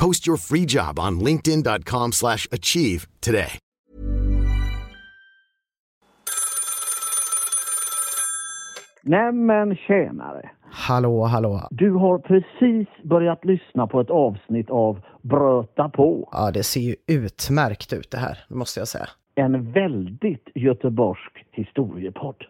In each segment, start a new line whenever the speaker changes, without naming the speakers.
Post your free job on linkedin.com/achieve slash achieve today.
Nämen tjänare!
Hallå, hallå.
Du har precis börjat lyssna på ett avsnitt av Bröta på.
Ja, det ser ju utmärkt ut det här, måste jag säga.
En väldigt göteborgsk historiepodd.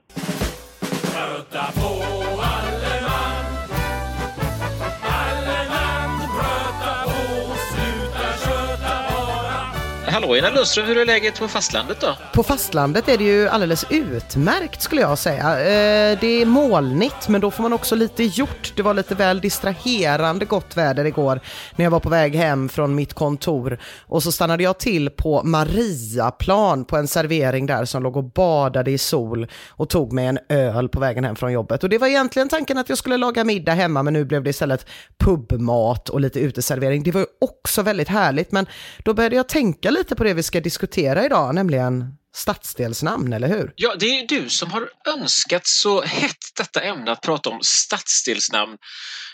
Hallå Ina Lundström, hur är läget på fastlandet då?
På fastlandet är det ju alldeles utmärkt skulle jag säga. Eh, det är molnigt men då får man också lite gjort. Det var lite väl distraherande gott väder igår när jag var på väg hem från mitt kontor och så stannade jag till på Mariaplan på en servering där som låg och badade i sol och tog mig en öl på vägen hem från jobbet. Och det var egentligen tanken att jag skulle laga middag hemma men nu blev det istället pubmat och lite uteservering. Det var ju också väldigt härligt men då började jag tänka lite på det vi ska diskutera idag, nämligen stadsdelsnamn, eller hur?
Ja, det är du som har önskat så hett detta ämne att prata om stadsdelsnamn.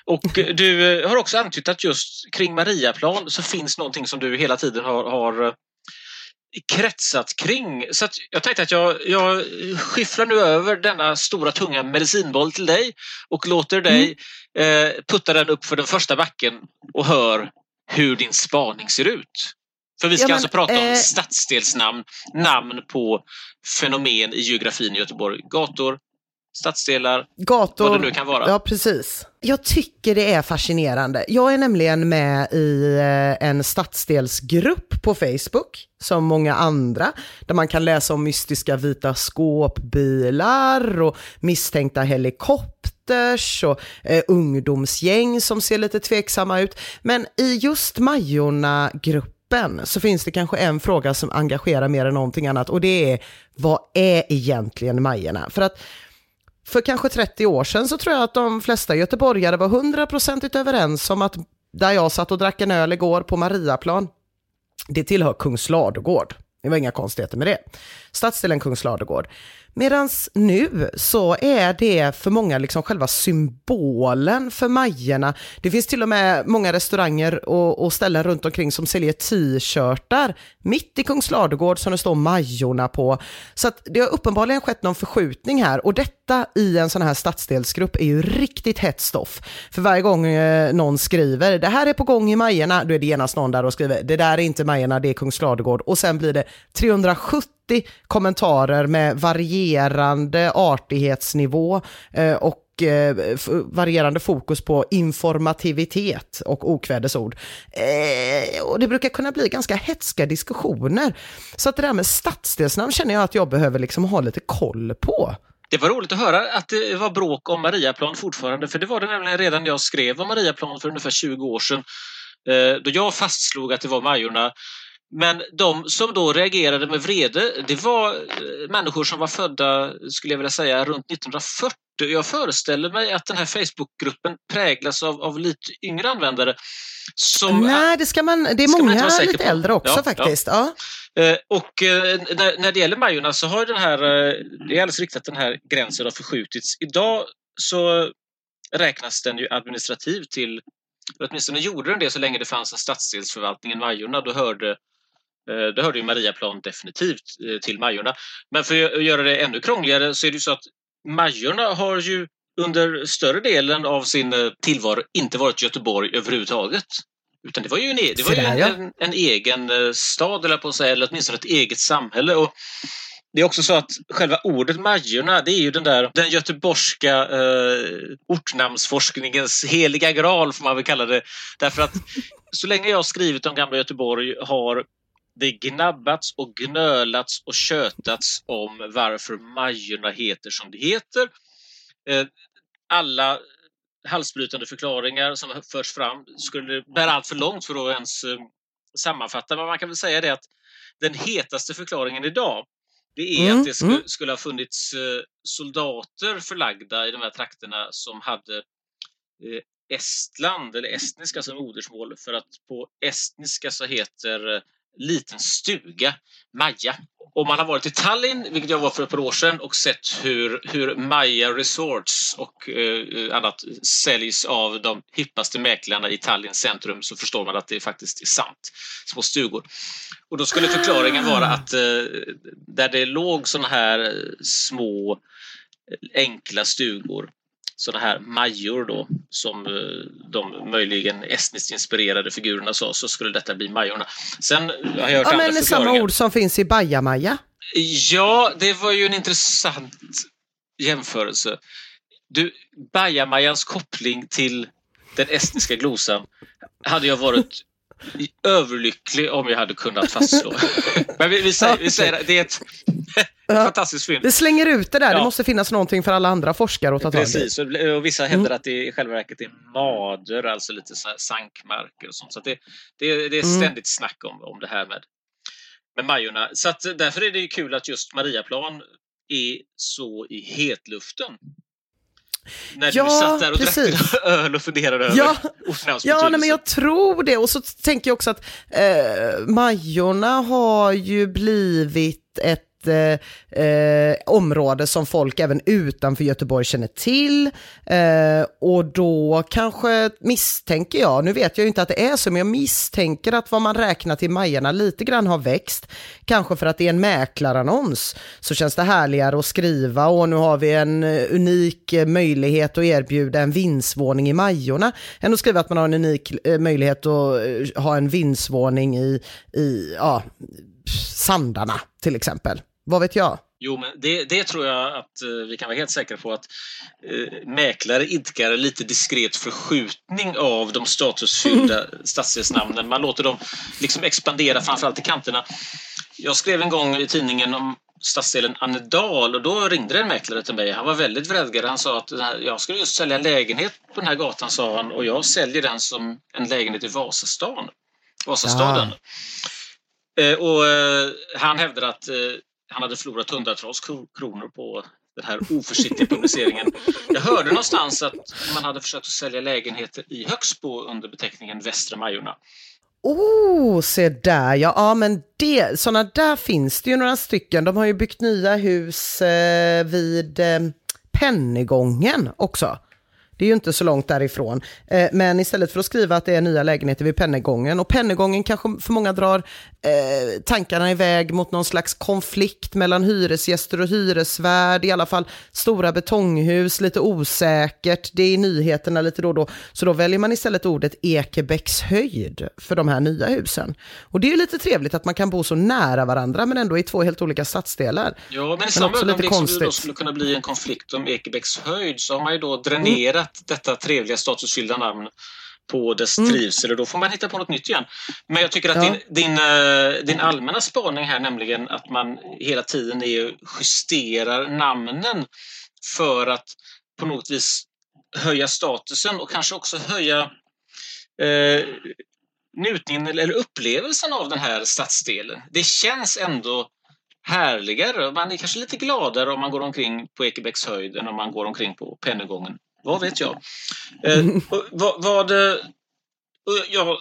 Och du eh, har också antytt att just kring Mariaplan så finns någonting som du hela tiden har, har eh, kretsat kring. Så jag tänkte att jag, jag skifflar nu över denna stora tunga medicinboll till dig och låter dig eh, putta den upp för den första backen och hör hur din spaning ser ut. För vi ska
Ja, men,
alltså prata om
eh,
stadsdelsnamn, namn på fenomen i geografin i Göteborg. Gator, stadsdelar,
Gator,
vad det nu kan vara.
Ja, precis. Jag tycker det är fascinerande. Jag är nämligen med i eh, en stadsdelsgrupp på Facebook, som många andra, där man kan läsa om mystiska vita skåpbilar och misstänkta helikopters och eh, ungdomsgäng som ser lite tveksamma ut. Men i just Majorna-gruppen så finns det kanske en fråga som engagerar mer än någonting annat och det är vad är egentligen Majorna? För att för kanske 30 år sedan så tror jag att de flesta göteborgare var hundraprocentigt överens om att där jag satt och drack en öl igår på Mariaplan, det tillhör Kungsladugård. Det var inga konstigheter med det. Stadsdelen Kungsladugård. Medan nu så är det för många liksom själva symbolen för Majorna. Det finns till och med många restauranger och, och ställen runt omkring som säljer t-shirtar mitt i Kungsladugård som det står Majorna på. Så att det har uppenbarligen skett någon förskjutning här och detta i en sån här stadsdelsgrupp är ju riktigt hett stoff. För varje gång eh, någon skriver det här är på gång i Majorna, då är det genast någon där och skriver det där är inte Majorna, det är Kungsladugård och sen blir det 370 kommentarer med varierande artighetsnivå eh, och eh, varierande fokus på informativitet och okvädesord. Eh, och det brukar kunna bli ganska hetska diskussioner. Så att det där med stadsdelsnamn känner jag att jag behöver liksom ha lite koll på.
Det var roligt att höra att det var bråk om Mariaplan fortfarande, för det var det nämligen redan när jag skrev om Mariaplan för ungefär 20 år sedan, eh, då jag fastslog att det var Majorna. Men de som då reagerade med vrede, det var eh, människor som var födda, skulle jag vilja säga, runt 1940. Jag föreställer mig att den här Facebookgruppen präglas av, av lite yngre användare. Som,
Nej, det ska man, det är
man
många
säker
lite
på.
äldre också
Ja,
faktiskt. Ja.
Eh, Och eh, när, när det gäller Majorna så har den här, det är alldeles riktigt att den här gränsen har förskjutits. Idag så räknas den ju administrativt till, åtminstone gjorde den det så länge det fanns en stadsdelsförvaltning i Majorna, då hörde eh, då hörde ju Mariaplan definitivt eh, till Majorna. Men för att göra det ännu krångligare så är det ju så att Majorna har ju under större delen av sin eh, tillvaro inte varit Göteborg överhuvudtaget. Utan det var ju en, e- det var ju en, en, en egen stad, eller på att säga, eller åtminstone ett eget samhälle. Och det är också så att själva ordet Majorna, det är ju den där den göteborgska eh, ortnamnsforskningens heliga graal, får man väl kalla det. Därför att så länge jag har skrivit om gamla Göteborg har det gnabbats och gnölats och tjötats om varför Majorna heter som det heter. Eh, alla halsbrytande förklaringar som har förts fram skulle bära allt för långt för att ens eh, sammanfatta, men man kan väl säga det att den hetaste förklaringen idag det är mm, att det skulle, mm. skulle, ha funnits eh, soldater förlagda i de här trakterna som hade Estland eller estniska som modersmål för att på estniska så heter liten stuga, Maja. Om man har varit i Tallinn, vilket jag var för ett par år sedan, och sett hur, hur Maja Resorts och eh, annat säljs av de hippaste mäklarna i Tallinns centrum så förstår man att det faktiskt är sant. Små stugor. Och då skulle förklaringen vara att eh, där det låg sådana här eh, små eh, enkla stugor sådana här major då som eh, de möjligen estniskt inspirerade figurerna sa så skulle detta bli Majorna. Sen har jag hört ja, men
samma ord som finns i bajamaja.
Ja, det var ju en intressant jämförelse. Du, bajamajans koppling till den estniska glosan hade jag varit överlycklig om jag hade kunnat fastslå. Men vi, vi, säger, vi säger det är ett fantastiskt fynd.
Vi slänger ut det där, ja. det måste finnas någonting för alla andra forskare att ta tag
i. Precis, och vissa hävdar mm. att det i själva verket är mader, alltså lite sankmarker och sånt. Så det, det, det, är mm. ständigt snack om, om det här med, med Majorna. Så att därför är det kul att just Mariaplan är så i hetluften. När ja, du satt där och precis. drack öl och funderade över
ja, ortnamns Ja, nej, men jag tror det. Och så tänker jag också att eh, Majorna har ju blivit ett eh, eh, område som folk även utanför Göteborg känner till. Eh, och då kanske misstänker jag, nu vet jag ju inte att det är så, men jag misstänker att vad man räknar till majorna lite grann har växt. Kanske för att det är en mäklarannons så känns det härligare att skriva och nu har vi en eh, unik eh, möjlighet att erbjuda en vindsvåning i Majorna än att skriva att man har en unik eh, möjlighet att ha en vindsvåning i, i ja, Sandarna till exempel. Vad vet jag?
Jo, men det, det tror jag att uh, vi kan vara helt säkra på att uh, mäklare idkar lite diskret förskjutning av de statusfyllda stadsdelsnamnen. Man låter dem liksom expandera framförallt i kanterna. Jag skrev en gång i tidningen om stadsdelen Annedal och då ringde en mäklare till mig. Han var väldigt vredgad. Han sa att jag skulle just sälja en lägenhet på den här gatan, sa han, och jag säljer den som en lägenhet i Vasastan. Vasastaden. Ja. Eh, och han hävdade att han hade förlorat hundratals kronor på den här oförsiktiga publiceringen. Jag hörde någonstans att man hade försökt att sälja lägenheter i Högsbo under beteckningen Västra Majorna.
Oh, se där ja. Ja, men det, sådana där finns det ju några stycken. De har ju byggt nya hus eh, vid eh, Pennygången också. Det är ju inte så långt därifrån. Eh, men istället för att skriva att det är nya lägenheter vid Pennegången, och Pennegången kanske för många drar eh, tankarna iväg mot någon slags konflikt mellan hyresgäster och hyresvärd, i alla fall stora betonghus, lite osäkert, det är i nyheterna lite då och då. Så då väljer man istället ordet Ekebäcks höjd för de här nya husen. Och det är ju lite trevligt att man kan bo så nära varandra men ändå i två helt olika stadsdelar.
Ja, men i samma ögonblick som det då skulle kunna bli en konflikt om Ekebäcks höjd så har man ju då dränerat mm detta trevliga statusfyllda namn på dess mm. trivsel och då får man hitta på något nytt igen. Men jag tycker att ja. din, din, eh, din allmänna spaning här nämligen att man hela tiden är, justerar namnen för att på något vis höja statusen och kanske också höja eh, njutningen eller upplevelsen av den här stadsdelen. Det känns ändå härligare. Man är kanske lite gladare om man går omkring på Ekebäcks höjd än om man går omkring på Pennygången. Vad vet jag? Eh, vad, vad, eh, jag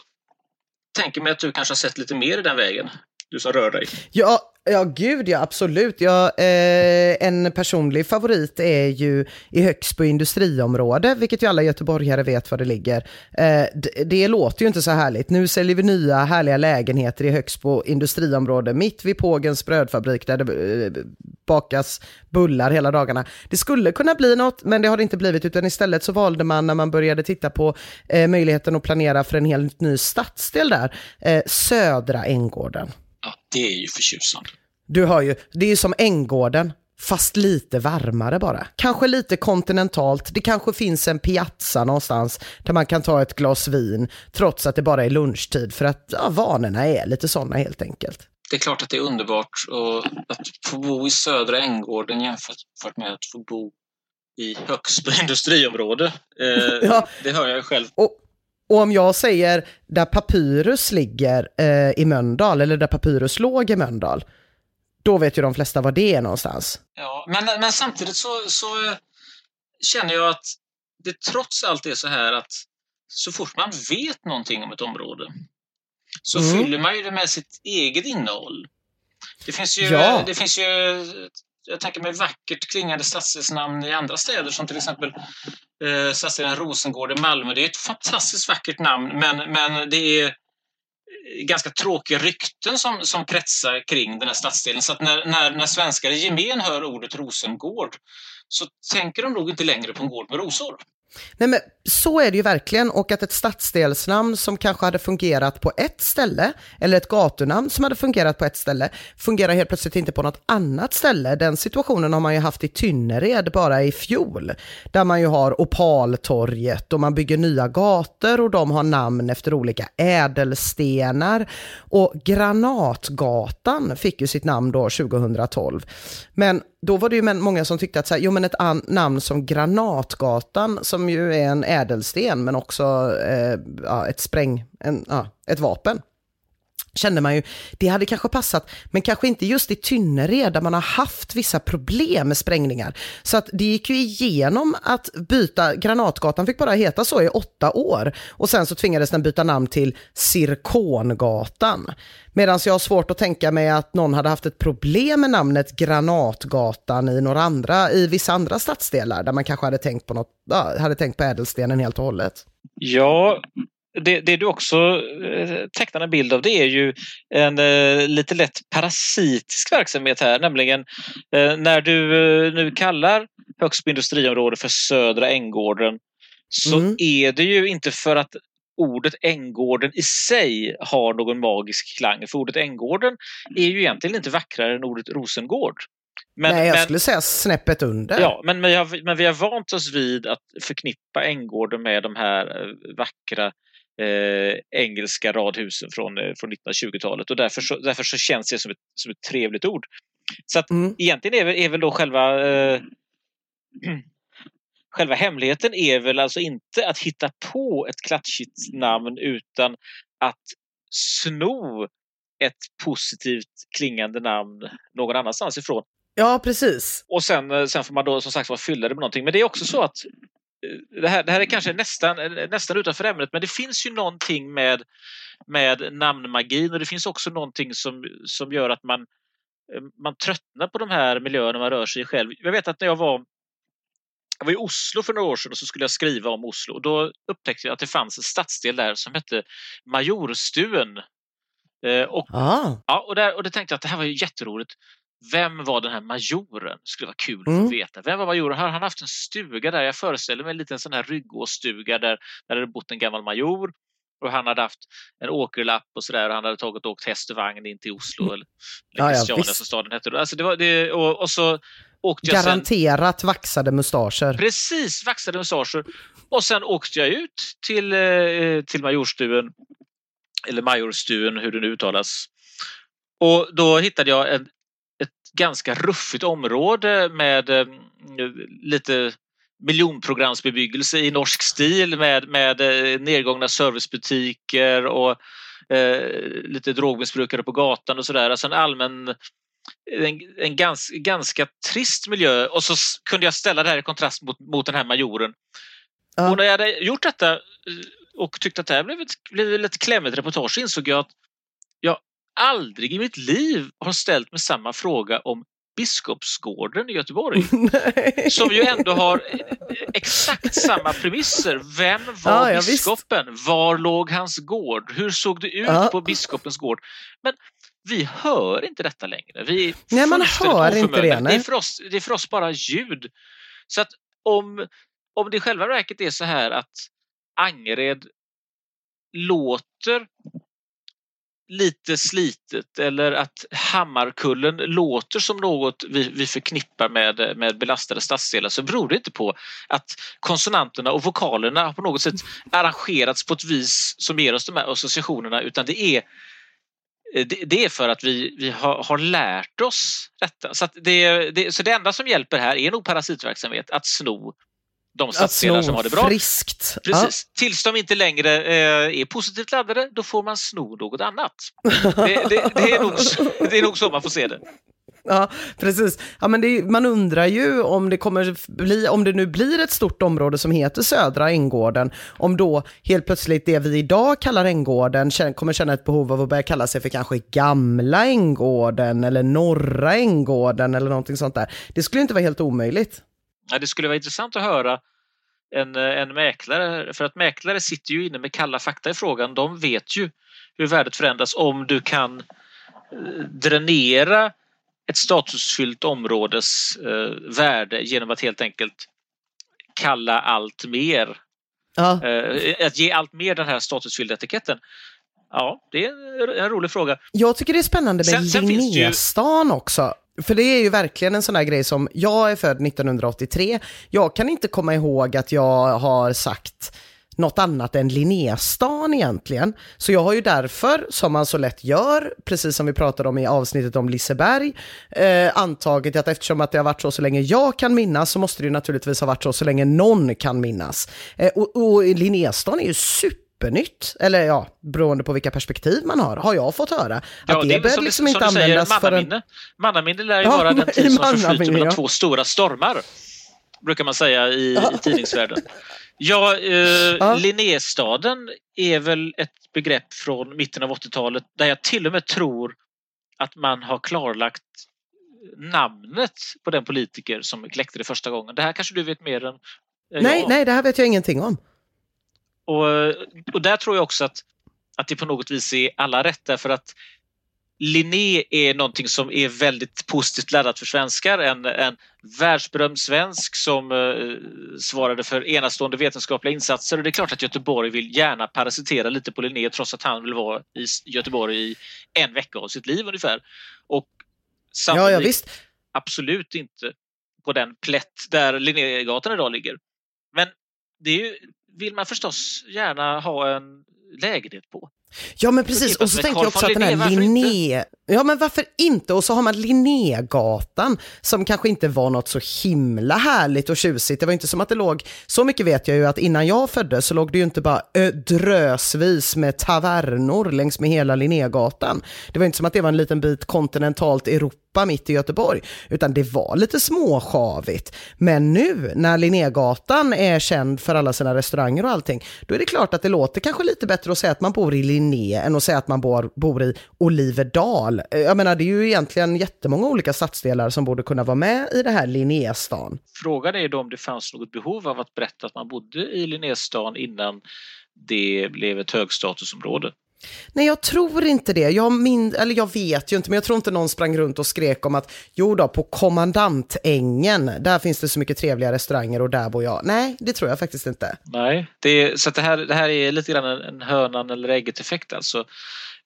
tänker mig att du kanske har sett lite mer i den vägen. Du som rör dig.
Ja, Ja, gud ja, absolut. Ja, eh, en personlig favorit är ju i Högsbo industriområde, vilket ju alla göteborgare vet var det ligger. Eh, det, det låter ju inte så härligt. Nu säljer vi nya härliga lägenheter i Högsbo industriområde, mitt vid Pågens brödfabrik, där det eh, bakas bullar hela dagarna. Det skulle kunna bli något, men det har det inte blivit, utan istället så valde man när man började titta på eh, möjligheten att planera för en helt ny stadsdel där, eh, Södra Änggården.
Ja, det är ju förtjusande.
Du hör ju, det är ju som Änggården, fast lite varmare bara. Kanske lite kontinentalt, det kanske finns en piazza någonstans där man kan ta ett glas vin trots att det bara är lunchtid för att ja, vanorna är lite sådana helt enkelt.
Det är klart att det är underbart att få bo i södra Änggården jämfört med att få bo i Högsby industriområde. Eh, ja. Det hör jag själv.
Och, och om jag säger där Papyrus ligger eh, i Mölndal, eller där Papyrus låg i Mölndal, då vet ju de flesta var det är någonstans.
Ja, men, men samtidigt så, så eh, känner jag att det trots allt är så här att så fort man vet någonting om ett område så mm. fyller man ju det med sitt eget innehåll. Det finns ju, ja. det finns ju jag tänker mig vackert klingande stadsdelsnamn i andra städer som till exempel eh, stadsdelen Rosengård i Malmö. Det är ett fantastiskt vackert namn men, men det är ganska tråkiga rykten som, som kretsar kring den här stadsdelen. Så att när, när, när svenskar i gemen hör ordet Rosengård så tänker de nog inte längre på en gård med rosor.
Nej men så är det ju verkligen och att ett stadsdelsnamn som kanske hade fungerat på ett ställe eller ett gatunamn som hade fungerat på ett ställe fungerar helt plötsligt inte på något annat ställe. Den situationen har man ju haft i Tynnered bara i fjol där man ju har Opaltorget och man bygger nya gator och de har namn efter olika ädelstenar och Granatgatan fick ju sitt namn då 2012. Men då var det ju många som tyckte att så här, jo, men ett namn som Granatgatan, som ju är en ädelsten, men också eh, ja, ett spräng, en, ja, ett vapen kände man ju, det hade kanske passat, men kanske inte just i Tynnered där man har haft vissa problem med sprängningar. Så att det gick ju igenom att byta, Granatgatan fick bara heta så i åtta år och sen så tvingades den byta namn till Cirkongatan. Medan jag har svårt att tänka mig att någon hade haft ett problem med namnet Granatgatan i några andra, i vissa andra stadsdelar där man kanske hade tänkt på något, hade tänkt på ädelstenen helt och hållet.
Ja, det, det, du också eh, tecknar en bild av det är ju en eh, lite lätt parasitisk verksamhet här, nämligen eh, när du eh, nu kallar Högsby industriområde för Södra Änggården så mm. är det ju inte för att ordet Änggården i sig har någon magisk klang. För ordet Änggården är ju egentligen inte vackrare än ordet Rosengård.
Men, Nej, jag men, skulle säga snäppet under.
Ja, men, men, har, men, vi har vant oss vid att förknippa Änggården med de här vackra eh, engelska radhusen från, eh, från 1920-talet och därför så, därför så känns det som ett, som ett trevligt ord. Så att mm. egentligen är, är väl då själva eh, Själva hemligheten är väl alltså inte att hitta på ett klatschigt namn utan att sno ett positivt klingande namn någon annanstans ifrån.
Ja, precis.
Och sen, eh, sen får man då som sagt fylla det med någonting. Men det är också så att det här, det här är kanske nästan, nästan utanför ämnet men det finns ju någonting med, med namnmagin och det finns också någonting som, som gör att man, man tröttnar på de här miljöerna man rör sig i själv. Jag vet att när jag var jag var i Oslo för några år sedan och så skulle jag skriva om Oslo och då upptäckte jag att det fanns en stadsdel där som hette Majorstuen. Eh, och, ah. ja, och, där, och det tänkte jag att det här var ju jätteroligt vem var den här majoren? Skulle vara kul mm. att veta. Vem var majoren? Har han haft en stuga där? Jag föreställer mig en liten sån här ryggåstuga där, där det hade bott en gammal major och han hade haft en åkerlapp och sådär och han hade tagit och åkt häst och vagn in till Oslo eller, eller Christiania som staden hette. Alltså det var, det, och, och så åkte
jag Garanterat sen, vaxade mustascher.
Precis, vaxade mustascher. Och sen åkte jag ut till, eh, till majorstuen eller majorstuen, hur det nu uttalas. Och då hittade jag en, ett ganska ruffigt område med eh, lite miljonprogramsbebyggelse i norsk stil med, med eh, nedgångna servicebutiker och eh, lite drogmissbrukare på gatan och sådär. Alltså en allmän en, en gans, ganska trist miljö och så kunde jag ställa det här i kontrast mot, mot den här majoren. Ja. Och när jag hade gjort detta eh, och tyckte att det här blev ett, blev ett klämmigt reportage insåg jag att jag aldrig i mitt liv har ställt mig samma fråga om Biskopsgården i Göteborg. som ju ändå har exakt samma premisser. Vem var ja, biskopen? Visst. Var låg hans gård? Hur såg det ut ja. på biskopens gård? Men vi hör inte detta längre. Vi är
Nej, man hör inte det, nej.
Det är, för oss, det är för oss bara ljud. Så att om, om det i själva verket är så här att Angered låter lite slitet eller att Hammarkullen låter som något vi, vi förknippar med, med belastade stadsdelar så beror det inte på att konsonanterna och vokalerna har på något sätt arrangerats på ett vis som ger oss de här associationerna utan det är det, det är för att vi, vi har, har lärt oss detta. Så, att det, det, så det enda som hjälper här är nog parasitverksamhet, att sno de stadsdelar som har det bra.
friskt.
Precis. Tills de inte längre eh, är positivt laddade, då får man sno något annat. Det, det, det, är nog, det är nog så man får se det.
Ja, precis. Ja, men det, man undrar ju om det kommer bli, om det nu blir ett stort område som heter Södra Änggården, om då helt plötsligt det vi idag kallar Änggården kommer känna ett behov av att börja kalla sig för kanske Gamla Änggården eller Norra Änggården eller någonting sånt där. Det skulle inte vara helt omöjligt.
Ja, det skulle vara intressant att höra en, eh, en mäklare, för att mäklare sitter ju inne med kalla fakta i frågan. De vet ju hur värdet förändras om du kan eh, dränera ett statusfyllt områdes eh, värde genom att helt enkelt kalla allt mer,
Ja.
eh, att ge allt mer den här statusfyllda etiketten. Ja, det är en rolig fråga.
Jag tycker det är spännande med
det ju-
Linnéstan också. För det är ju verkligen en sån här grej som, jag är född 1983, jag kan inte komma ihåg att jag har sagt något annat än Linnéstan egentligen. Så jag har ju därför, som man så lätt gör, precis som vi pratade om i avsnittet om Liseberg, eh, antagit att eftersom att det har varit så så länge jag kan minnas så måste det ju naturligtvis ha varit så så länge någon kan minnas. Eh, och, och Linnéstan är ju super supernytt, eller ja, beroende på vilka perspektiv man har, har jag fått höra. Att
Ja,
det,
är väl
behöver
som,
liksom
som
inte
du säger,
användas för en...
mannaminne. Mannaminne lär ju
Ja,
vara den tid som förflyter
mannaminne,
mellan
ja.
två stora stormar. Brukar man säga i, i tidningsvärlden. Ja, eh,
Ja.
Linnéstaden är väl ett begrepp från mitten av 80-talet där jag till och med tror att man har klarlagt namnet på den politiker som kläckte det första gången. Det här kanske du vet mer än än
Nej,
jag.
nej, det här vet jag ingenting om.
Och, och där tror jag också att, att det på något vis är alla rätt därför att Linné är någonting som är väldigt positivt laddat för svenskar. En, en världsberömd svensk som eh, svarade för enastående vetenskapliga insatser och det är klart att Göteborg vill gärna parasitera lite på Linné trots att han vill vara i Göteborg i en vecka av sitt liv ungefär. Och
Ja, ja, visst.
absolut inte på den plätt där Linnégatan idag ligger. Men det är ju, vill man förstås gärna ha en lägenhet på.
Ja men precis,
Förknippat
och så tänker jag också att den här
Linné.
Ja men varför inte? Och så har man Linnégatan som kanske inte var något så himla härligt och tjusigt. Det var inte som att det låg, så mycket vet jag ju att innan jag föddes så låg det ju inte bara drösvis med tavernor längs med hela Linnégatan. Det var inte som att det var en liten bit kontinentalt Europa mitt i Göteborg, utan det var lite småsjavigt. Men nu när Linnégatan är känd för alla sina restauranger och allting, då är det klart att det låter kanske lite bättre att säga att man bor i Linné än att säga att man bor, bor i Oliverdal. Eh, jag menar, det är ju egentligen jättemånga olika stadsdelar som borde kunna vara med i det här Linnéstan.
Frågan är då om det fanns något behov av att berätta att man bodde i Linnéstan innan det blev ett högstatusområde.
Nej, jag tror inte det. Jag, min, eller jag vet ju inte, men jag tror inte någon sprang runt och skrek om att jo då, på kommandantängen, där finns det så mycket trevliga restauranger och där bor jag. Nej, det tror jag faktiskt inte.
Nej, det så det, här, det här är lite grann en, en hönan eller ägget effekt alltså.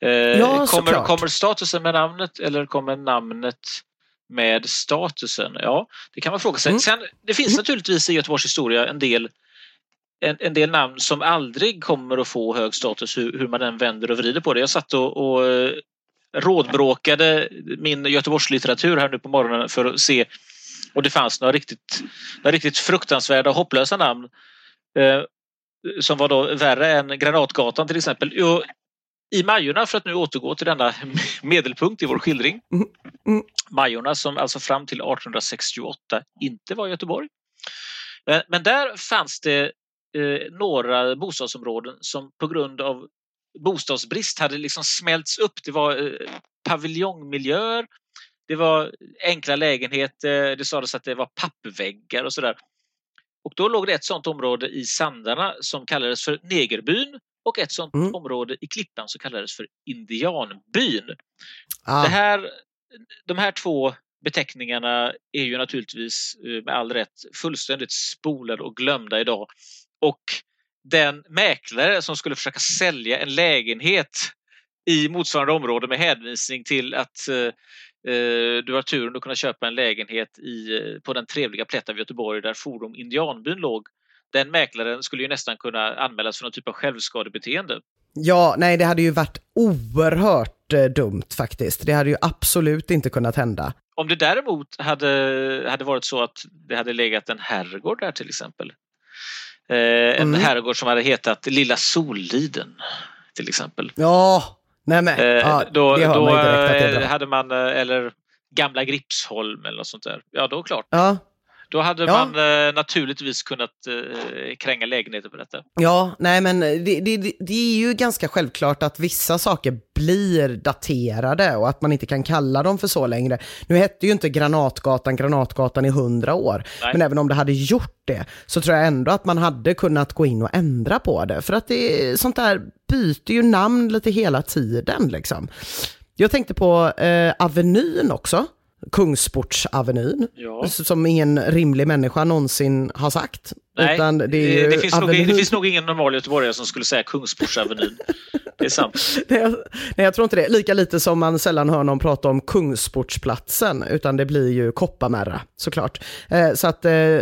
Eh,
Ja,
kommer, kommer statusen med namnet eller kommer namnet med statusen? Ja, det kan man fråga sig.
Mm.
Sen, det finns naturligtvis i Göteborgs historia en del en, en del namn som aldrig kommer att få hög status hur, hur man än vänder och vrider på det. Jag satt och, och eh, rådbråkade min Göteborgslitteratur här nu på morgonen för att se och det fanns några riktigt, några riktigt fruktansvärda och hopplösa namn eh, som var då värre än Granatgatan till exempel. Jo, I Majorna, för att nu återgå till denna medelpunkt i vår skildring.
Mm, mm.
Majorna som alltså fram till 1868 inte var Göteborg. Men, men där fanns det eh, några bostadsområden som på grund av bostadsbrist hade liksom smälts upp. Det var eh, paviljongmiljöer, det var enkla lägenheter, det sades att det var pappväggar och sådär. Och då låg det ett sådant område i Sandarna som kallades för Negerbyn och ett sådant
Mm.
område i Klippan som kallades för Indianbyn.
Ah,
Det här, de här två beteckningarna är ju naturligtvis eh, med all rätt fullständigt spolade och glömda idag. Och den mäklare som skulle försöka sälja en lägenhet i motsvarande område med hänvisning till att eh, eh, du har turen att kunna köpa en lägenhet i, eh, på den trevliga plätt av Göteborg där Forum Indianbyn låg. Den mäklaren skulle ju nästan kunna anmälas för någon typ av självskadebeteende.
Ja, nej det hade ju varit oerhört eh, dumt faktiskt. Det hade ju absolut inte kunnat hända.
Om det däremot hade, hade varit så att det hade legat en herrgård där till exempel. Eh, en
Mm.
herrgård som hade hetat Lilla Solliden till exempel.
Ja, nej men,
Eh,
ja,
då
det
då
man direkt det
eh, hade man, eller Gamla Gripsholm eller något sånt där. Ja, då klart.
Ja,
Då hade
Ja.
man eh, naturligtvis kunnat eh, kränga lägenheter på detta.
Ja, nej men det, det, det- det är ju ganska självklart att vissa saker blir daterade och att man inte kan kalla dem för så längre. Nu hette ju inte Granatgatan Granatgatan i hundra år,
Nej.
men även om det hade gjort det så tror jag ändå att man hade kunnat gå in och ändra på det. För att det, sånt där byter ju namn lite hela tiden liksom. Jag tänkte på eh, Avenyn också. Kungsportsavenyn,
Ja.
som ingen rimlig människa någonsin har sagt.
Nej,
Utan det, ju
det, finns nog, det finns nog ingen normal göteborgare som skulle säga Kungsportsavenyn. Det är sant.
Nej, jag, tror inte det. Lika lite som man sällan hör någon prata om Kungsportsplatsen, utan det blir ju Kopparmärra såklart. Eh, så att eh,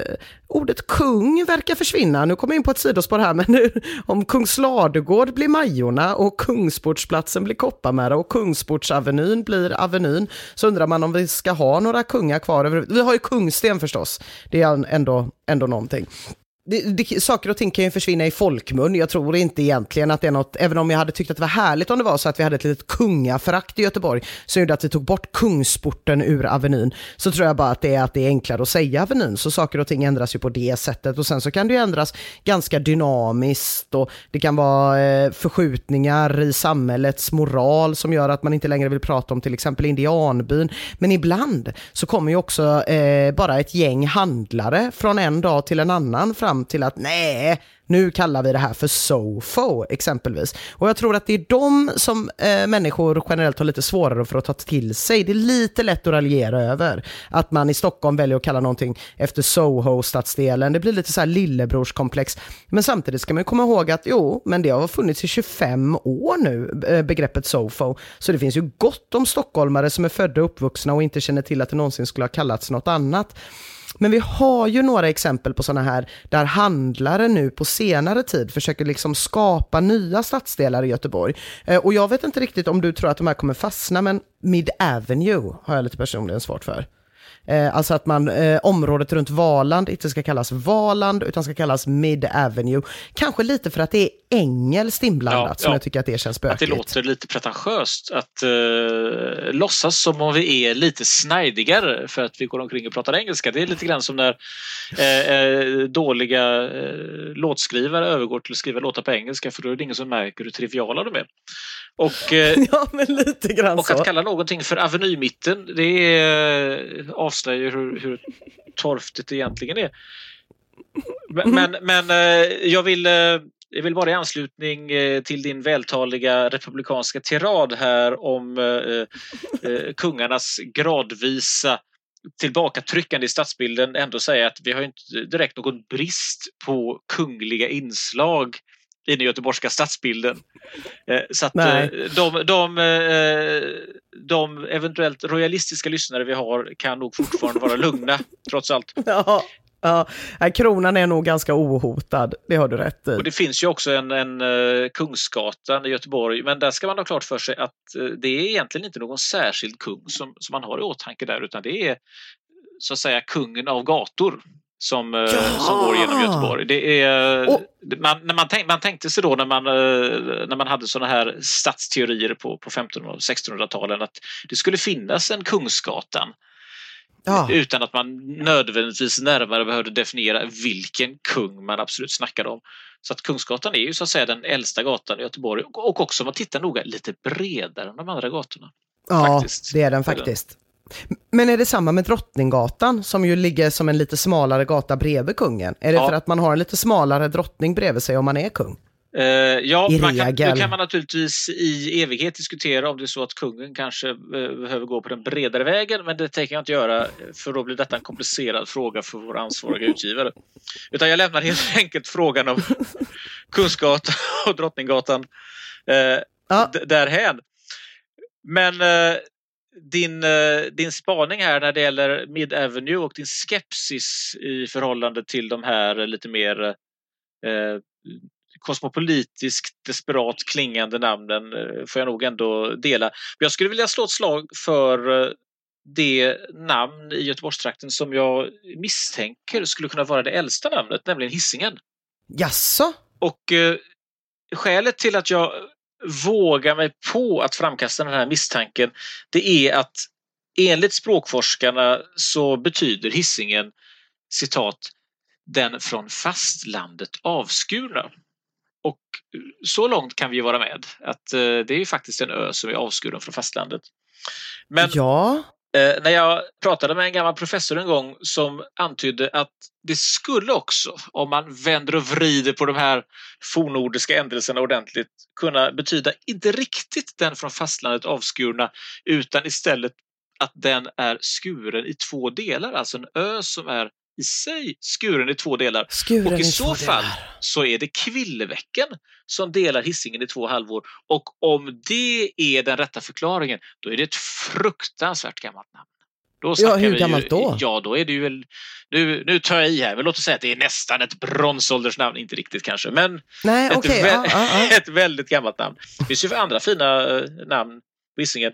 ordet kung verkar försvinna. Nu kommer jag in på ett sidospår här, men nu, om Kungsladugård blir Majorna och Kungsportsplatsen blir Kopparmärra och Kungsportsavenyn blir Avenyn, så undrar man om vi ska ha några kungar kvar. över- Vi har ju Kungsten förstås, det är ändå, ändå någonting. Det, det, saker och ting kan ju försvinna i folkmun. Jag tror inte egentligen att det är något, även om jag hade tyckt att det var härligt om det var så att vi hade ett litet kungaförakt i Göteborg, som gjorde att vi tog bort kungsporten ur Avenyn, så tror jag bara att det är att det är enklare att säga Avenyn. Så saker och ting ändras ju på det sättet och sen så kan det ju ändras ganska dynamiskt och det kan vara eh, förskjutningar i samhällets moral som gör att man inte längre vill prata om till exempel indianbyn. Men ibland så kommer ju också eh, bara ett gäng handlare från en dag till en annan fram till att nej, nu kallar vi det här för SOFO exempelvis. Och jag tror att det är de som eh, människor generellt har lite svårare för att ta till sig. Det är lite lätt att raljera över. Att man i Stockholm väljer att kalla någonting efter Soho-stadsdelen. Det blir lite så här lillebrorskomplex. Men samtidigt ska man komma ihåg att jo, men det har funnits i 25 år nu, eh, begreppet SOFO. Så det finns ju gott om stockholmare som är födda och uppvuxna och inte känner till att det någonsin skulle ha kallats något annat. Men vi har ju några exempel på sådana här där handlare nu på senare tid försöker liksom skapa nya stadsdelar i Göteborg. Eh, och jag vet inte riktigt om du tror att de här kommer fastna, men Mid Avenue har jag lite personligen svårt för. Eh, alltså att man, eh, området runt Valand inte ska kallas Valand utan ska kallas Mid Avenue. Kanske lite för att det är engelskt inblandat
Ja,
som
ja.
jag tycker att det känns
Att det
bökigt.
låter lite pretentiöst att uh, låtsas som om vi är lite snajdigare för att vi går omkring och pratar engelska. Det är lite grann som när eh, eh, dåliga eh, låtskrivare övergår till att skriva låtar på engelska för då är det ingen som märker hur triviala de är. Och, eh,
Ja, men lite grann
och
så.
att kalla någonting för Avenymitten det är, eh, avslöjar hur, hur torftigt det egentligen är. Men, men, men eh, jag, vill, eh, jag vill bara i anslutning eh, till din vältaliga republikanska tirad här om kungarnas gradvisa tillbakatryckande i stadsbilden ändå säga att vi har inte direkt någon brist på kungliga inslag i den göteborgska stadsbilden. Eh, Så att eh, de, de, eh, de eventuellt royalistiska lyssnare vi har kan nog fortfarande vara lugna trots allt.
Ja, ja. Kronan är nog ganska ohotad, det har du rätt i.
Och det finns ju också en, en Kungsgatan i Göteborg men där ska man ha klart för sig att det är egentligen inte någon särskild kung som, som man har i åtanke där utan det är så att säga kungen av gator som, eh, som går genom Göteborg. Det är,
Och-
man, när man, tänk, man tänkte sig då när man, eh, när man hade sådana här stadsteorier på, på 1500 och 1600-talen att det skulle finnas en Kungsgatan
Ja.
utan att man nödvändigtvis närmare behövde definiera vilken kung man absolut snackade om. Så att Kungsgatan är ju så att säga den äldsta gatan i Göteborg och också om man tittar noga lite bredare än de andra gatorna.
Ja,
faktiskt.
Det är den. faktiskt. Men är det samma med Drottninggatan som ju ligger som en lite smalare gata bredvid kungen? Är det
Ja.
för att man har en lite smalare drottning bredvid sig om man är kung?
Uh, ja,
I
man kan, då kan man naturligtvis i evighet diskutera om det är så att kungen kanske uh, behöver gå på den bredare vägen, men det tänker jag inte göra för då blir detta en komplicerad fråga för våra ansvariga utgivare. Utan jag lämnar helt enkelt frågan om Kungsgatan och Drottninggatan uh,
Ja.
därhän. Men din, din spaning här när det gäller Mid Avenue och din skepsis i förhållande till de här lite mer eh, kosmopolitiskt desperat klingande namnen eh, får jag nog ändå dela. Jag skulle vilja slå ett slag för eh, det namn i Göteborgstrakten som jag misstänker skulle kunna vara det äldsta namnet, nämligen Hisingen.
Jaså?
Och eh, skälet till att jag vågar mig på att framkasta den här misstanken det är att enligt språkforskarna så betyder Hisingen citat den från fastlandet avskurna. Och så långt kan vi vara med att eh, det är ju faktiskt en ö som är avskuren från fastlandet. Men
Ja.
Eh, när jag pratade med en gammal professor en gång som antydde att det skulle också, om man vänder och vrider på de här fornordiska ändelserna ordentligt, kunna betyda inte riktigt den från fastlandet avskurna utan istället att den är skuren i två delar, alltså en ö som är i sig skuren i två delar.
Skuren
Och i
i
så fall
delar.
så är det Kvillebäcken som delar Hisingen i två halvor. Och om det är den rätta förklaringen, då är det ett fruktansvärt gammalt namn. Då snackar
hur gammalt
ju,
då?
Ja, då är det ju väl... Nu, nu tar jag i här, men låt oss säga att det är nästan ett bronsåldersnamn. Inte riktigt kanske, men
Nej,
ett,
okej.
vä-
ja, ja, ja.
ett väldigt gammalt namn. Det finns ju andra fina eh, namn på Hisingen.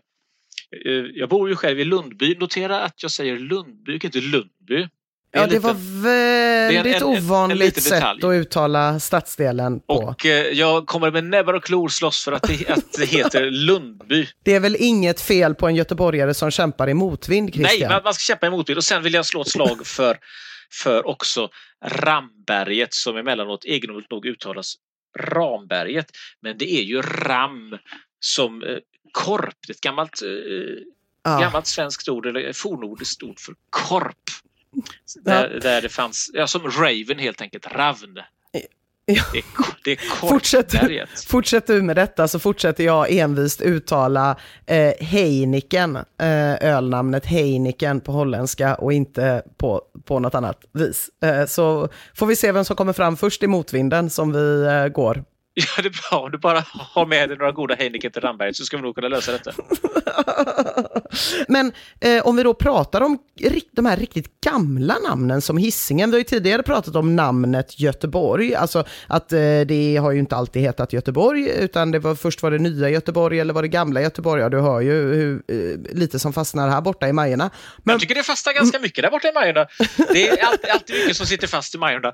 Eh, Jag bor ju själv i Lundby. Notera att jag säger Lundby inte Lundby.
Ja, det
liten-
var väldigt
en- en- en
ovanligt sätt
detalj.
att uttala stadsdelen på.
Och eh, jag kommer med näbbar och klor slåss för att det, att det heter Lundby.
Det är väl inget fel på en göteborgare som kämpar i motvind, Christian?
Nej, man, man ska kämpa emot det. Och sen vill jag slå ett slag för, för också Ramberget som emellanåt egendomligt nog uttalas Ramberget. Men det är ju ram som eh, korp. Ett gammalt, eh,
Ja.
gammalt svenskt ord, eller fornordiskt ord för korp. Där, där det fanns, ja som Raven helt enkelt, ravn.
Ja.
Det är, det är
Fortsätt,
korpberget.
fortsätt du med detta så fortsätter jag envist uttala eh, Heineken, eh, ölnamnet Heineken på holländska och inte på, på något annat vis. Eh, så får vi se vem som kommer fram först i motvinden som vi eh, går.
Ja, det är bra. Om du bara har med dig några goda Heineken till Ramberget så ska vi nog kunna lösa detta.
Men eh, om vi då pratar om de här riktigt gamla namnen som Hisingen. Vi har ju tidigare pratat om namnet Göteborg, alltså att eh, det har ju inte alltid hetat Göteborg, utan det var först var det nya Göteborg eller var det gamla Göteborg? Ja, du hör ju hur, eh, lite som fastnar här borta i Majorna. Men
Jag tycker det fastnar ganska mycket där borta i Majorna. Det är alltid, alltid mycket som sitter fast i Majorna.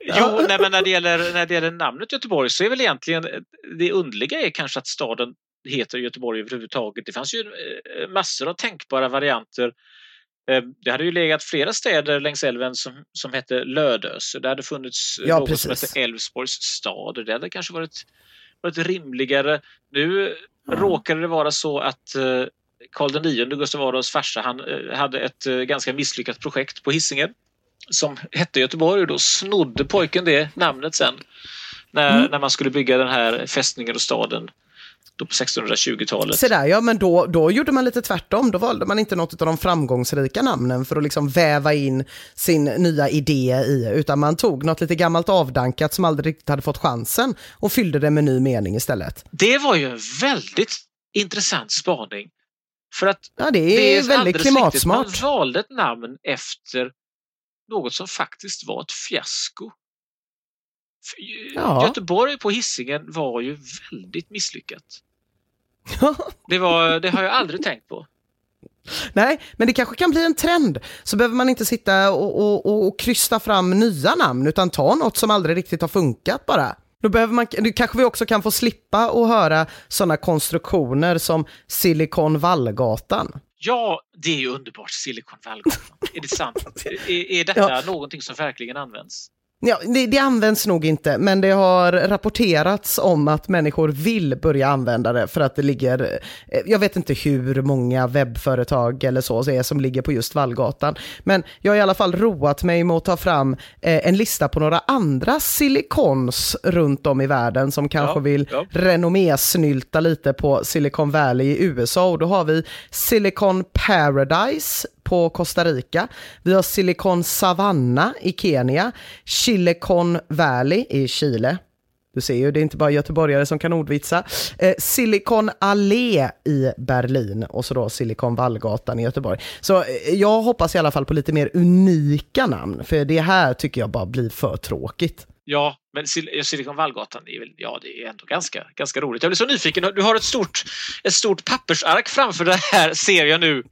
Jo, nej, men när det, gäller, när det gäller namnet Göteborg så är väl egentligen det underliga är kanske att staden heter Göteborg överhuvudtaget. Det fanns ju eh, massor av tänkbara varianter. Eh, Det hade ju legat flera städer längs älven som, som hette Lödöse. Det hade funnits
Ja,
något som
precis.
hette Älvsborgs stad. Det hade kanske varit, varit rimligare. Nu råkade det vara så att eh, Karl IX, Gustav Adolfs farsa, han eh, hade ett eh, ganska misslyckat projekt på Hisingen som hette Göteborg och då snodde pojken det namnet sen när,
Mm.
när man skulle bygga den här fästningen och staden då på 1620-talet.
Se där, ja men då, då gjorde man lite tvärtom. Då valde man inte något av de framgångsrika namnen för att liksom väva in sin nya idé i, utan man tog något lite gammalt avdankat som aldrig riktigt hade fått chansen och fyllde det med ny mening istället.
Det var ju en väldigt intressant spaning. För att
Ja, det är, väldigt
alldeles riktigt,
klimatsmart.
Man valde ett namn efter något som faktiskt var ett fiasko.
Ja.
Göteborg på Hisingen var ju väldigt misslyckat. Det, var, det har jag aldrig tänkt på.
Nej, men det kanske kan bli en trend. Så behöver man inte sitta och, och, och, och krysta fram nya namn, utan ta något som aldrig riktigt har funkat bara. Då behöver man, nu kanske vi också kan få slippa att höra sådana konstruktioner som Silicon Vallgatan.
Ja, det är ju underbart. Silicon Valley. är det sant? Är, är detta
Ja.
någonting som verkligen används?
Ja, det, det, används nog inte, men det har rapporterats om att människor vill börja använda det för att det ligger, eh, jag vet inte hur många webbföretag eller så är som ligger på just Vallgatan, men jag har i alla fall roat mig med att ta fram eh, en lista på några andra silikons runt om i världen som kanske
Ja,
vill
ja.
renommésnylta lite på Silicon Valley i USA och då har vi Silicon Paradise på Costa Rica. Vi har Silicon Savanna i Kenya, Silicon Valley i Chile. Du ser ju, det är inte bara göteborgare som kan ordvitsa. Eh, Silicon Allé i Berlin och så då Silicon Vallgatan i Göteborg. Så eh, jag hoppas i alla fall på lite mer unika namn, för det här tycker jag bara blir för tråkigt.
Ja, men Sil- Silicon Vallgatan, det är väl, ja, det är ändå ganska, ganska roligt. Jag blir så nyfiken. Du har ett stort, ett stort pappersark framför det här, ser jag nu.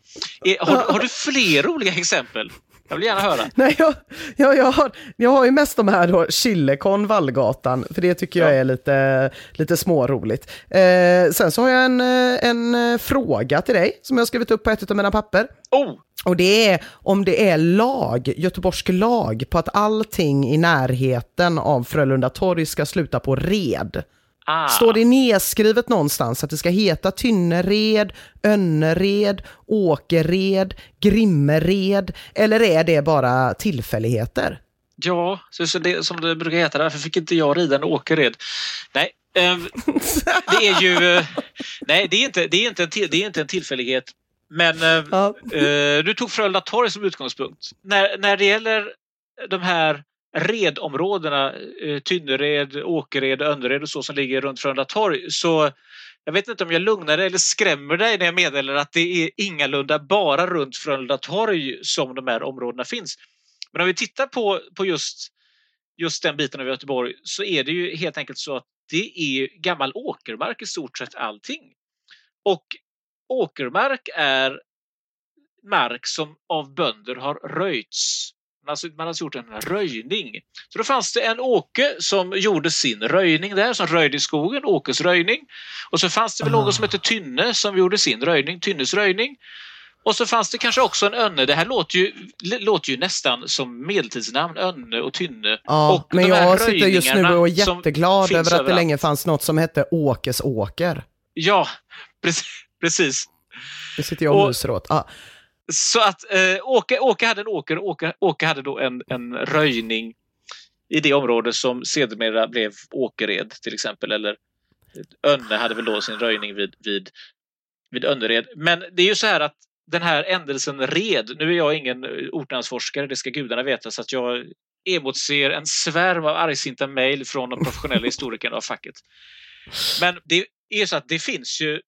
Eh, har, har du fler roliga exempel? Jag vill gärna höra.
Nej, jag, jag, jag, har, jag har ju mest de här då, Chilekon Vallgatan, för det tycker jag
Ja.
är lite, lite småroligt. Eh, sen så har jag en, eh, en eh, fråga till dig som jag har skrivit upp på ett av mina papper.
Oh,
Och det är om det är lag, göteborgsk lag, på att allting i närheten av Frölunda torg ska sluta på red.
Ah.
Står det nedskrivet någonstans att det ska heta Tynnered, Önnered, Åkered, Grimmered eller är det bara tillfälligheter?
Ja, så, så det, som det brukar heta, därför fick inte jag rida en åkered. Nej, eh, det är ju... Eh, nej, det är inte, det är inte, en, till, det är inte en tillfällighet. Men eh,
Ja.
eh, du tog Frölunda torg som utgångspunkt. När, när det gäller de här redområdena, eh, Tynnered, Åkered, Önnered och så som ligger runt Frölunda torg, så jag vet inte om jag lugnar dig eller skrämmer dig när jag meddelar att det är ingalunda bara runt Frölunda torg som de här områdena finns. Men om vi tittar på, på just, just den biten av Göteborg så är det ju helt enkelt så att det är gammal åkermark i stort sett allting. Och åkermark är mark som av bönder har röjts. Man har, alltså, man alltså gjort en röjning. Så då fanns det en åke som gjorde sin röjning där, som röjde i skogen, Åkes röjning. Och så fanns det väl någon som hette Tynne som gjorde sin röjning, Tynnes röjning. Och så fanns det kanske också en Önne. Det här låter ju, låter ju nästan som medeltidsnamn, Önne och Tynne.
Ja,
och
men jag sitter just nu och är jätteglad över att det länge fanns något som hette Åkes åker.
Ja, precis. precis.
Det sitter jag och myser åt. Ja.
Så att eh, Åke, Åke hade en åker, Åke, Åke hade då en, en röjning i det område som sedermera blev Åkered till exempel. Eller Önne hade väl då sin röjning vid, vid, vid Önnered. Men det är ju så här att den här ändelsen red, nu är jag ingen eh, ortnamnsforskare, det ska gudarna veta, så att jag emotser en svärm av argsinta mejl från de professionella historikerna av facket. Men det är så att det finns ju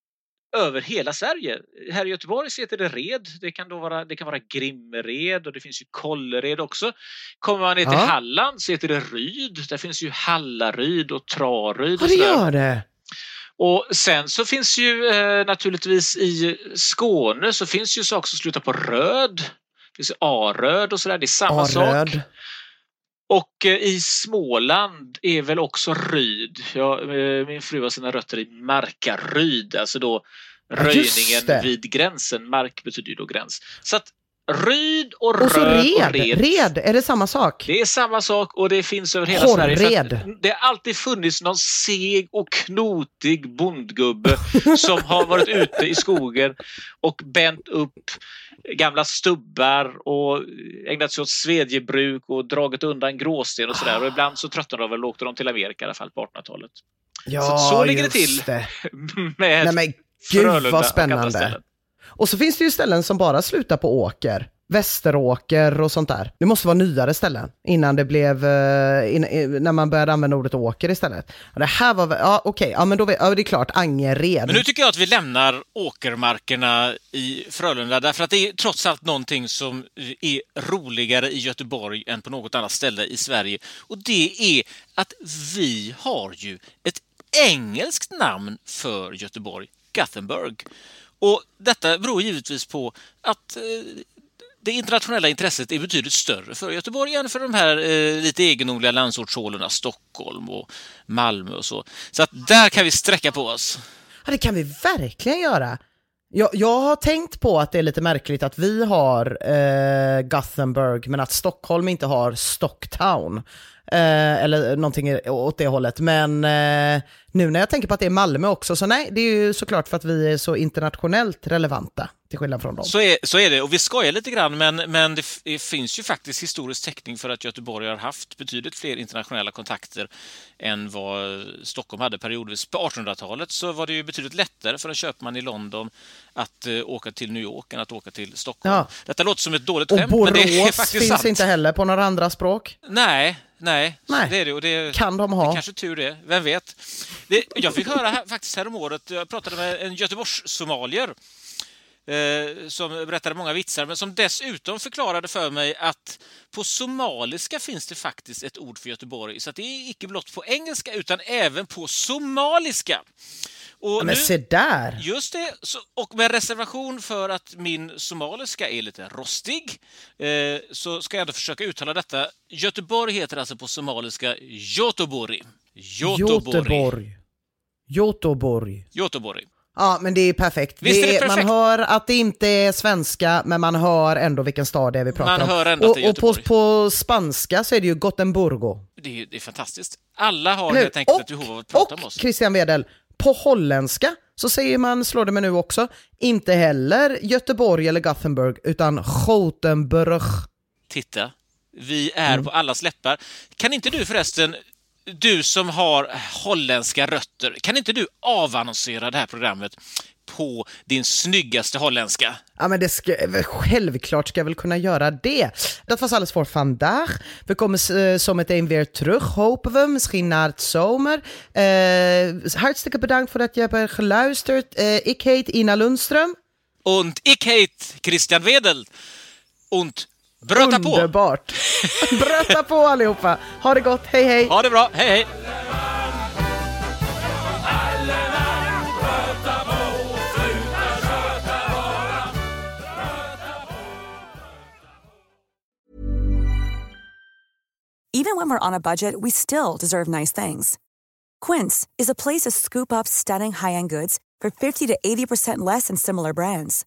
över hela Sverige. Här i Göteborg så heter det Red. Det kan, då vara, det kan vara Grimmered och det finns ju Kållered också. Kommer man ner till
Ja.
Halland så heter det Ryd. Där finns ju Hallaryd och Traryd.
ja, det gör det.
och sen så finns ju eh, naturligtvis i Skåne så finns ju saker som slutar på röd. Det finns Aröd och sådär. Det är samma sak. Och eh, i Småland är väl också Ryd. Ja, eh, min fru har sina rötter i Markaryd, alltså då röjningen vid gränsen. Mark betyder ju då gräns. Så att Ryd och,
Och så
Röd
red.
och Red.
Red, är det samma sak?
Det är samma sak och det finns över hela Sverige.
Horred.
att Det har alltid funnits någon seg och knotig bondgubbe som har varit ute i skogen och bänt upp gamla stubbar och ägnat sig åt svedjebruk och dragit undan gråsten och sådär. Och ibland så tröttnade de väl och åkte de till Amerika i alla fall på 1800-talet.
Ja,
Så- så ligger det till.
Det.
Med
Nej men gud
Frölunda
vad spännande. Och så finns det ju ställen som bara slutar på åker. Västeråker och sånt där. Det måste vara nyare ställen innan det blev, eh, in, eh, när man började använda ordet åker istället. Det här var, ja okej, ja men då vet- ja, det är klart, Angered.
Men nu tycker jag att vi lämnar åkermarkerna i Frölunda därför att det är trots allt någonting som är roligare i Göteborg än på något annat ställe i Sverige. Och det är att vi har ju ett engelskt namn för Göteborg, Gothenburg. Och detta beror givetvis på att eh, det internationella intresset är betydligt större för Göteborg än för de här eh, lite egendomliga landsortshålorna Stockholm och Malmö och så. Så att där kan vi sträcka på oss.
Ja, det kan vi verkligen göra. Jag, jag har tänkt på att det är lite märkligt att vi har eh, Gothenburg men att Stockholm inte har Stocktown. Eh, eller någonting åt det hållet. Men eh, nu när jag tänker på att det är Malmö också, så nej, det är ju såklart för att vi är så internationellt relevanta, till skillnad från dem.
Så är, så är det, och vi skojar lite grann, men, men det, det finns ju faktiskt historisk täckning för att Göteborg har haft betydligt fler internationella kontakter än vad Stockholm hade periodvis. På 1800-talet så var det ju betydligt lättare för en köpman i London att uh, åka till New York än att åka till Stockholm. Ja. Detta låter som ett dåligt
och
skämt,
Borås
men det är faktiskt
finns
sant.
inte heller på några andra språk.
Nej, nej,
Nej.
det är det. Och det
Kan de ha?
Det kanske tur det, vem vet. Det, jag fick höra här, faktiskt häromåret, jag pratade med en Göteborgs-somalier eh, som berättade många vitsar, men som dessutom förklarade för mig att på somaliska finns det faktiskt ett ord för Göteborg, så det är icke blott på engelska utan även på somaliska. Och
Men
nu-
se där!
Just det, så, och med reservation för att min somaliska är lite rostig eh, så ska jag ändå försöka uttala detta. Göteborg heter alltså på somaliska Göteborg. Göteborg.
Göteborg. Göteborg.
Göteborg.
Ja, men det är perfekt.
Visst är det
Man
perfekt?
hör att det inte är svenska, men man hör ändå vilken stad det är vi pratar
Man
om.
hör ändå
och, och på, på spanska så är det ju Gothenburgo.
Det är, det är fantastiskt. Alla har
hur?
helt enkelt ett
Och,
behov av att prata
och
med oss.
Christian Wedel, på holländska så säger man, slår det mig nu också, inte heller Göteborg eller Gothenburg, utan Gothenburg.
Titta, vi är på allas läppar. Kan inte du förresten, du som har holländska rötter, kan inte du avannonsera det här programmet på din snyggaste holländska?
Ja men det ska, självklart ska jag väl kunna göra det. Dat was alles voor vandaag. We komen uh, zometeen weer terug, hopen we. Misschien na het zomer. Uh, hartstikke bedankt voor dat je hebt geluisterd. Uh, ik heet Ina Lundström.
Und ich heet Christian Wedel. Und bröta på!
Underbart. Bröta på allihopa. Ha det gott, hej hej.
Ha det bra, hej hej!
Even when we're on a budget, we still deserve nice things. Quince is a place to scoop up stunning high-end goods for 50 to 80% less than similar brands.